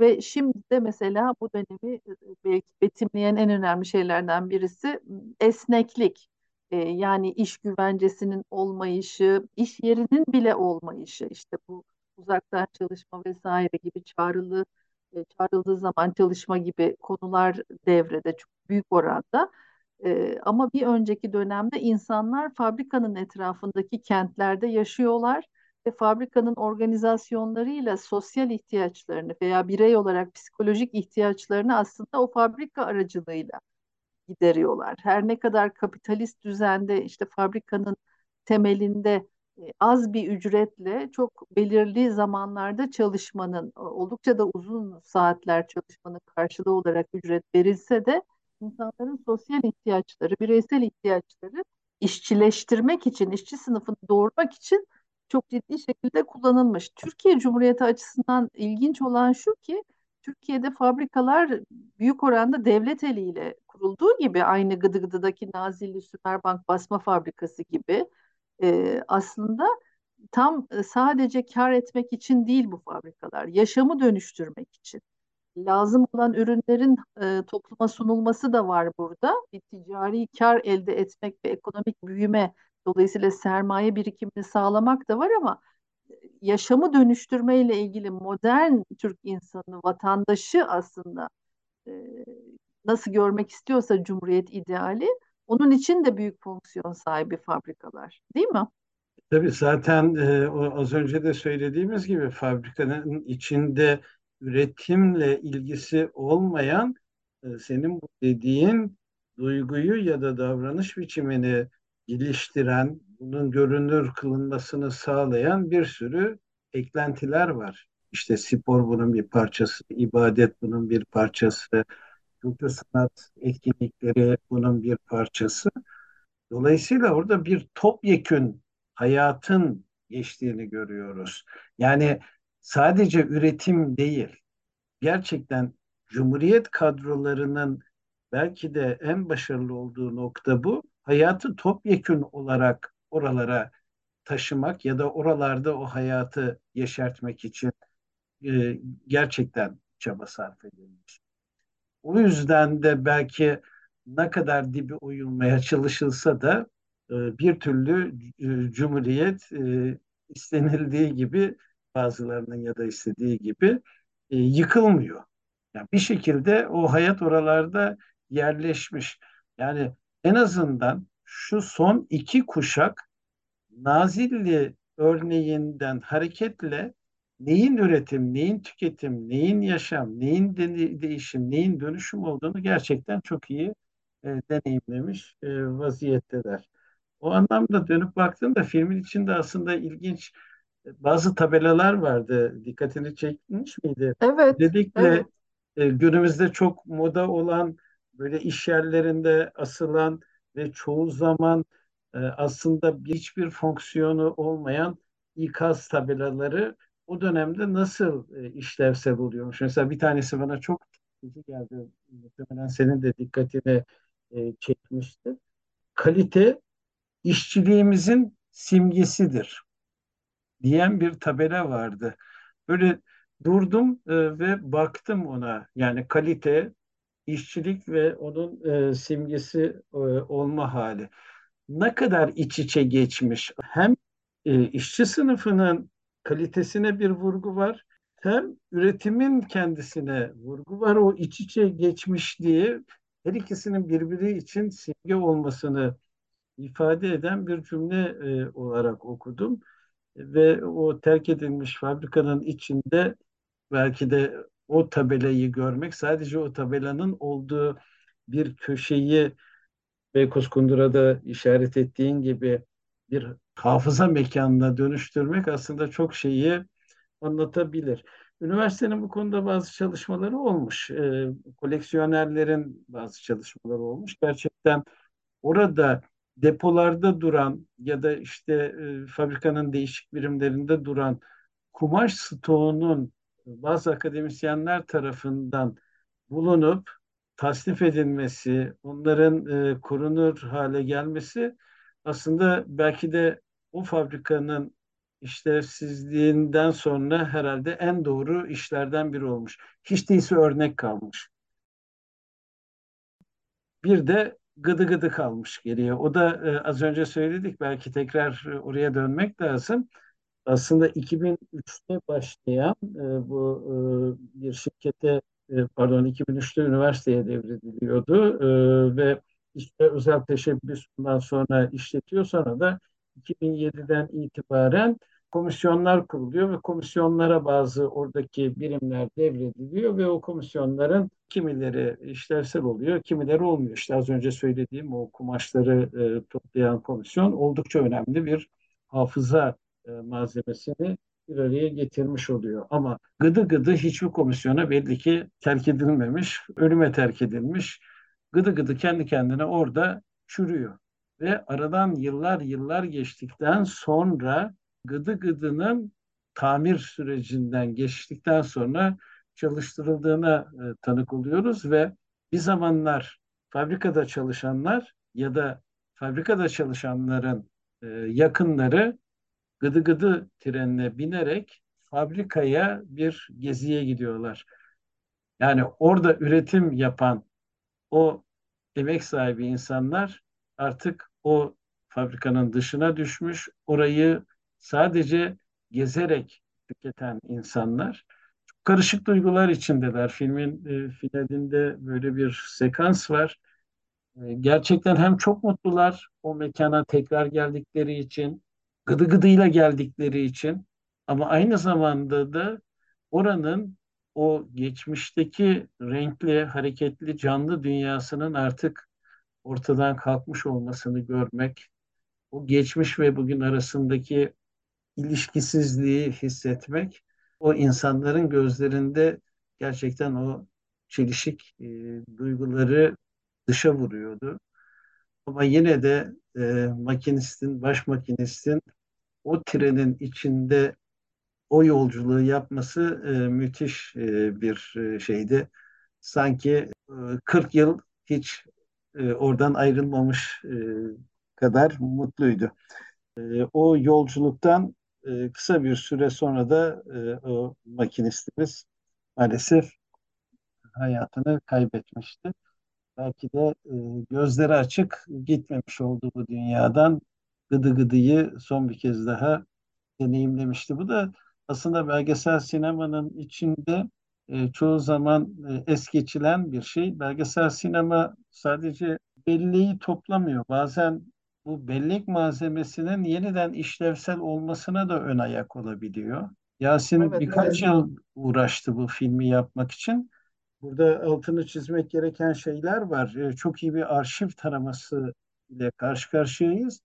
ve şimdi de mesela bu dönemi e, betimleyen en önemli şeylerden birisi esneklik. Ee, yani iş güvencesinin olmayışı, iş yerinin bile olmayışı. İşte bu uzaktan çalışma vesaire gibi çağrılı e, çağrıldığı zaman çalışma gibi konular devrede çok büyük oranda. E, ama bir önceki dönemde insanlar fabrikanın etrafındaki kentlerde yaşıyorlar ve fabrikanın organizasyonlarıyla sosyal ihtiyaçlarını veya birey olarak psikolojik ihtiyaçlarını aslında o fabrika aracılığıyla gideriyorlar. Her ne kadar kapitalist düzende işte fabrikanın temelinde e, az bir ücretle çok belirli zamanlarda çalışmanın oldukça da uzun saatler çalışmanın karşılığı olarak ücret verilse de insanların sosyal ihtiyaçları, bireysel ihtiyaçları işçileştirmek için, işçi sınıfını doğurmak için çok ciddi şekilde kullanılmış. Türkiye Cumhuriyeti açısından ilginç olan şu ki Türkiye'de fabrikalar büyük oranda devlet eliyle kurulduğu gibi aynı Gıdıgıdı'daki Nazilli Sümerbank basma fabrikası gibi e, aslında tam sadece kar etmek için değil bu fabrikalar, yaşamı dönüştürmek için lazım olan ürünlerin e, topluma sunulması da var burada. Bir ticari kar elde etmek ve ekonomik büyüme dolayısıyla sermaye birikimini sağlamak da var ama e, yaşamı dönüştürmeyle ilgili modern Türk insanı, vatandaşı aslında e, nasıl görmek istiyorsa Cumhuriyet ideali onun için de büyük fonksiyon sahibi fabrikalar, değil mi? Tabii zaten e, az önce de söylediğimiz gibi fabrikanın içinde üretimle ilgisi olmayan e, senin bu dediğin duyguyu ya da davranış biçimini geliştiren, bunun görünür kılınmasını sağlayan bir sürü eklentiler var. İşte spor bunun bir parçası, ibadet bunun bir parçası, kültür sanat etkinlikleri bunun bir parçası. Dolayısıyla orada bir topyekün hayatın geçtiğini görüyoruz. Yani sadece üretim değil, gerçekten Cumhuriyet kadrolarının belki de en başarılı olduğu nokta bu. Hayatı topyekün olarak oralara taşımak ya da oralarda o hayatı yeşertmek için e, gerçekten çaba sarf edilmiş. O yüzden de belki ne kadar dibi oyulmaya çalışılsa da e, bir türlü e, Cumhuriyet e, istenildiği gibi bazılarının ya da istediği gibi e, yıkılmıyor. Yani bir şekilde o hayat oralarda yerleşmiş. Yani en azından şu son iki kuşak Nazilli örneğinden hareketle neyin üretim, neyin tüketim, neyin yaşam, neyin de değişim, neyin dönüşüm olduğunu gerçekten çok iyi e, deneyimlemiş e, vaziyetteler. O anlamda dönüp baktığımda filmin içinde aslında ilginç bazı tabelalar vardı. Dikkatini çekmiş miydi? Evet. Dedikle evet. E, günümüzde çok moda olan böyle iş yerlerinde asılan ve çoğu zaman e, aslında hiçbir fonksiyonu olmayan ikaz tabelaları o dönemde nasıl e, işlevsel oluyormuş? Mesela bir tanesi bana çok çekici geldi. Muhtemelen senin de dikkatini e, çekmişti. Kalite işçiliğimizin simgesidir diyen bir tabela vardı. Böyle durdum e, ve baktım ona. Yani kalite işçilik ve onun e, simgesi e, olma hali. Ne kadar iç içe geçmiş. Hem e, işçi sınıfının kalitesine bir vurgu var, hem üretimin kendisine vurgu var. O iç içe geçmişliği her ikisinin birbiri için simge olmasını ifade eden bir cümle e, olarak okudum. Ve o terk edilmiş fabrikanın içinde belki de o tabelayı görmek, sadece o tabelanın olduğu bir köşeyi Beykoz Kundura'da işaret ettiğin gibi bir hafıza mekanına dönüştürmek aslında çok şeyi anlatabilir. Üniversitenin bu konuda bazı çalışmaları olmuş. E, koleksiyonerlerin bazı çalışmaları olmuş. Gerçekten orada depolarda duran ya da işte e, fabrikanın değişik birimlerinde duran kumaş stoğunun bazı akademisyenler tarafından bulunup tasnif edilmesi, onların e, korunur hale gelmesi aslında belki de o fabrikanın işlevsizliğinden sonra herhalde en doğru işlerden biri olmuş. Hiç değilse örnek kalmış. Bir de gıdı gıdı kalmış geriye. O da e, az önce söyledik belki tekrar oraya dönmek lazım. Aslında 2003'te başlayan e, bu e, bir şirkete e, pardon 2003'te üniversiteye devrediliyordu e, ve işte özel teşebbüs bundan sonra işletiyor. Sonra da 2007'den itibaren komisyonlar kuruluyor ve komisyonlara bazı oradaki birimler devrediliyor ve o komisyonların kimileri işlevsel oluyor, kimileri olmuyor. İşte az önce söylediğim o kumaşları e, toplayan komisyon oldukça önemli bir hafıza e, malzemesini bir araya getirmiş oluyor. Ama gıdı gıdı hiçbir komisyona belli ki terk edilmemiş, ölüme terk edilmiş. Gıdı gıdı kendi kendine orada çürüyor. Ve aradan yıllar yıllar geçtikten sonra gıdı gıdının tamir sürecinden geçtikten sonra çalıştırıldığına e, tanık oluyoruz ve bir zamanlar fabrikada çalışanlar ya da fabrikada çalışanların e, yakınları gıdı gıdı trenine binerek fabrikaya bir geziye gidiyorlar. Yani orada üretim yapan o emek sahibi insanlar artık o fabrikanın dışına düşmüş, orayı sadece gezerek tüketen insanlar. Çok karışık duygular içindeler. Filmin e, finalinde böyle bir sekans var. E, gerçekten hem çok mutlular o mekana tekrar geldikleri için, gıdı gıdıyla geldikleri için ama aynı zamanda da oranın o geçmişteki renkli, hareketli, canlı dünyasının artık ortadan kalkmış olmasını görmek, o geçmiş ve bugün arasındaki ilişkisizliği hissetmek, o insanların gözlerinde gerçekten o çelişik e, duyguları dışa vuruyordu. Ama yine de e, makinistin, baş makinistin o trenin içinde o yolculuğu yapması e, müthiş e, bir e, şeydi. Sanki e, 40 yıl hiç e, oradan ayrılmamış e, kadar mutluydu. E, o yolculuktan e, kısa bir süre sonra da e, o makinistimiz maalesef hayatını kaybetmişti. Belki de e, gözleri açık gitmemiş oldu bu dünyadan. Gıdı gıdıyı son bir kez daha deneyimlemişti. Bu da aslında belgesel sinemanın içinde e, çoğu zaman e, es geçilen bir şey. Belgesel sinema sadece belleği toplamıyor. Bazen bu bellek malzemesinin yeniden işlevsel olmasına da ön ayak olabiliyor. Yasin Evet, birkaç evet. yıl uğraştı bu filmi yapmak için. Burada altını çizmek gereken şeyler var. E, çok iyi bir arşiv taraması ile karşı karşıyayız.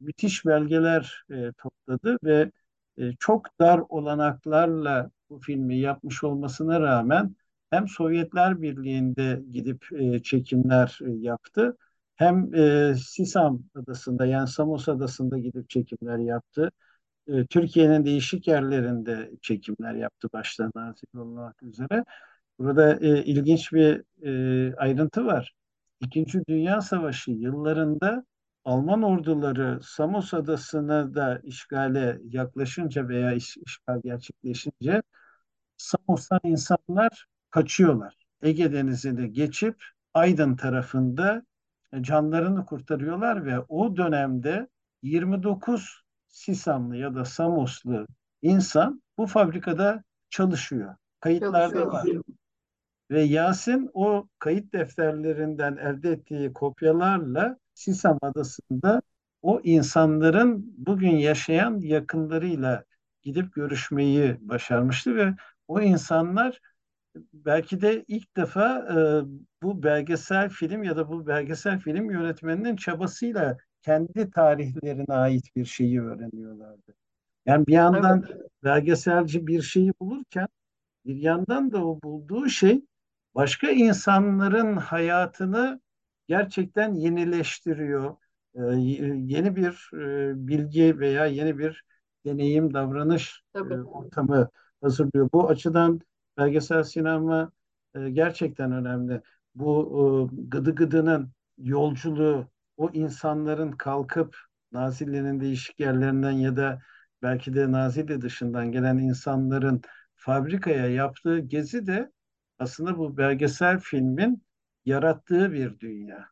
Müthiş belgeler e, topladı ve e, çok dar olanaklarla bu filmi yapmış olmasına rağmen hem Sovyetler Birliği'nde gidip e, çekimler yaptı hem Sisam Adası'nda yani Samos Adası'nda gidip çekimler yaptı. Türkiye'nin değişik yerlerinde çekimler yaptı başta nazik olmak üzere. Burada e, ilginç bir e, ayrıntı var. İkinci Dünya Savaşı yıllarında Alman orduları Samos Adası'na da işgale yaklaşınca veya iş, işgal gerçekleşince Samos'tan insanlar kaçıyorlar. Ege Denizi'ni geçip Aydın tarafında canlarını kurtarıyorlar ve o dönemde 29 Sisamlı ya da Samoslu insan bu fabrikada çalışıyor. Kayıtlarda var. Ve Yasin o kayıt defterlerinden elde ettiği kopyalarla Sisam Adası'nda o insanların bugün yaşayan yakınlarıyla gidip görüşmeyi başarmıştı ve o insanlar belki de ilk defa e, bu belgesel film ya da bu belgesel film yönetmeninin çabasıyla kendi tarihlerine ait bir şeyi öğreniyorlardı. Yani bir yandan evet. belgeselci bir şeyi bulurken bir yandan da o bulduğu şey başka insanların hayatını gerçekten yenileştiriyor. Ee, yeni bir e, bilgi veya yeni bir deneyim, davranış e, ortamı hazırlıyor. Bu açıdan belgesel sinema e, gerçekten önemli. Bu gıdı gıdının yolculuğu, o insanların kalkıp Nazilli'nin değişik yerlerinden ya da belki de Nazilli dışından gelen insanların fabrikaya yaptığı gezi de aslında bu belgesel filmin yarattığı bir dünya.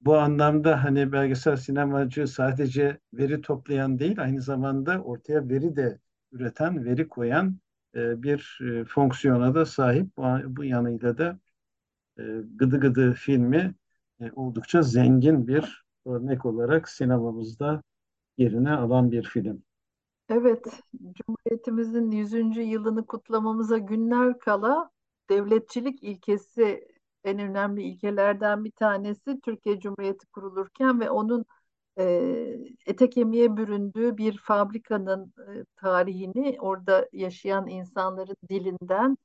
Bu anlamda hani belgesel sinemacı sadece veri toplayan değil, aynı zamanda ortaya veri de üreten, veri koyan e, bir e, fonksiyona da sahip. Bu, yanıyla da e, Gıdı Gıdı filmi oldukça zengin bir örnek olarak sinemamızda yerine alan bir film. Evet, Cumhuriyetimizin 100. yılını kutlamamıza günler kala devletçilik ilkesi en önemli ilkelerden bir tanesi Türkiye Cumhuriyeti kurulurken ve onun e, ete kemiğe büründüğü bir fabrikanın e, tarihini orada yaşayan insanların dilinden,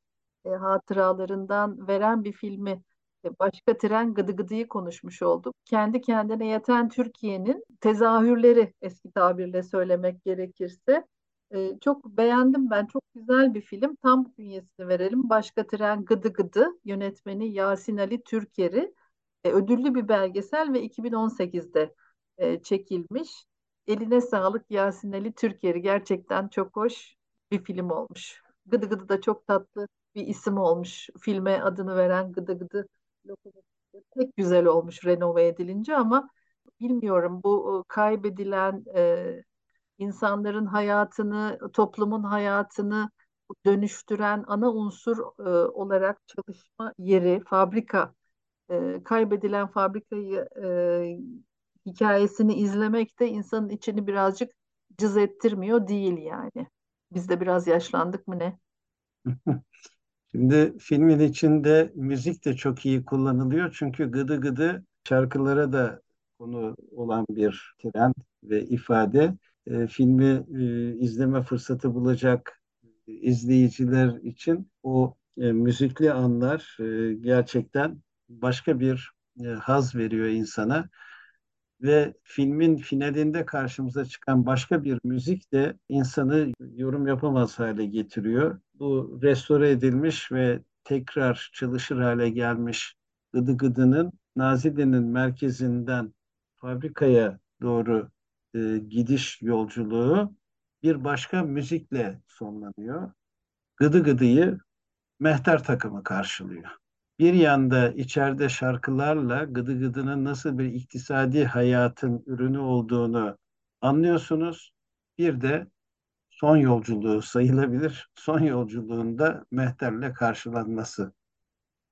e, hatıralarından veren bir filmi e, Başka Tren Gıdı Gıdı'yı konuşmuş olduk. Kendi kendine yeten Türkiye'nin tezahürleri eski tabirle söylemek gerekirse. Ee, çok beğendim ben. Çok güzel bir film. Tam bünyesini verelim. Başka Tren Gıdı Gıdı yönetmeni Yasin Ali Türkeri. E, ödüllü bir belgesel ve 2018'de e, çekilmiş. Eline sağlık Yasin Ali Türkeri. Gerçekten çok hoş bir film olmuş. Gıdı Gıdı da çok tatlı bir isim olmuş. Filme adını veren Gıdı Gıdı pek güzel olmuş renove edilince ama bilmiyorum bu kaybedilen e, insanların hayatını, toplumun hayatını dönüştüren ana unsur e, olarak çalışma yeri, fabrika, e, kaybedilen fabrikayı e, hikayesini izlemek de insanın içini birazcık cız ettirmiyor değil yani. Biz de biraz yaşlandık mı ne? Şimdi filmin içinde müzik de çok iyi kullanılıyor. Çünkü gıdı gıdı şarkılara da konu olan bir trend ve ifade. E, filmi e, izleme fırsatı bulacak izleyiciler için o e, müzikli anlar e, gerçekten başka bir e, haz veriyor insana ve filmin finalinde karşımıza çıkan başka bir müzik de insanı yorum yapamaz hale getiriyor. Bu restore edilmiş ve tekrar çalışır hale gelmiş Gıdı Gıdı'nın Nazilli'nin merkezinden fabrikaya doğru e, gidiş yolculuğu bir başka müzikle sonlanıyor. Gıdı Gıdı'yı mehter takımı karşılıyor bir yanda içeride şarkılarla Gıdı Gıdı'nın nasıl bir iktisadi hayatın ürünü olduğunu anlıyorsunuz. Bir de son yolculuğu sayılabilir. Son yolculuğunda Mehter'le karşılanması.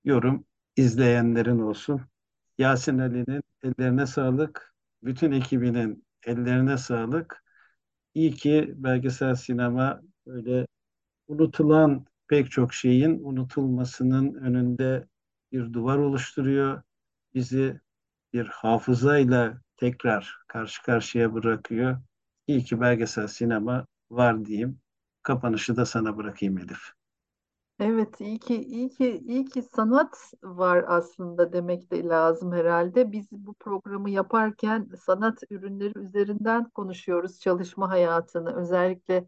Yorum izleyenlerin olsun. Yasin Ali'nin ellerine sağlık. Bütün ekibinin ellerine sağlık. İyi ki belgesel sinema öyle unutulan pek çok şeyin unutulmasının önünde bir duvar oluşturuyor. Bizi bir hafızayla tekrar karşı karşıya bırakıyor. İyi ki belgesel sinema var diyeyim. Kapanışı da sana bırakayım Elif. Evet, iyi ki iyi ki iyi ki sanat var aslında demek de lazım herhalde. Biz bu programı yaparken sanat ürünleri üzerinden konuşuyoruz çalışma hayatını, özellikle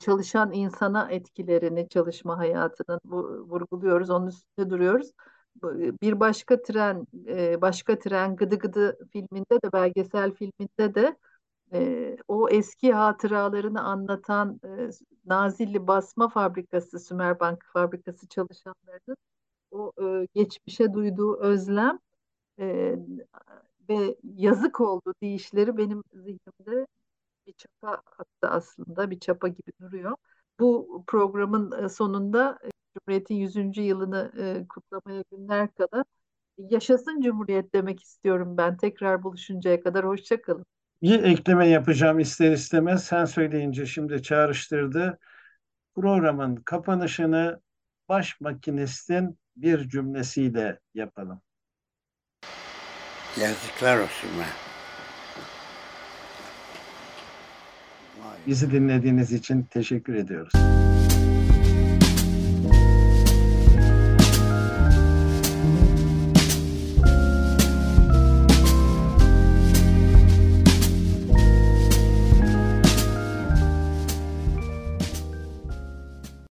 çalışan insana etkilerini çalışma hayatının vurguluyoruz, onun üstünde duruyoruz bir başka tren e, başka tren Gıdı Gıdı filminde de belgesel filminde de o eski hatıralarını anlatan e, Nazilli Basma Fabrikası, Sümerbank Fabrikası çalışanlarının o e, geçmişe duyduğu özlem e, ve yazık oldu deyişleri benim zihnimde bir çapa attı aslında, bir çapa gibi duruyor. Bu programın sonunda Cumhuriyet'in 100. yılını e, kutlamaya günler kala yaşasın Cumhuriyet demek istiyorum ben. Tekrar buluşuncaya kadar hoşçakalın. Bir ekleme yapacağım ister istemez. Sen söyleyince şimdi çağrıştırdı. Programın kapanışını baş makinistin bir cümlesiyle yapalım. Yazıklar olsun be. Bizi dinlediğiniz için teşekkür ediyoruz.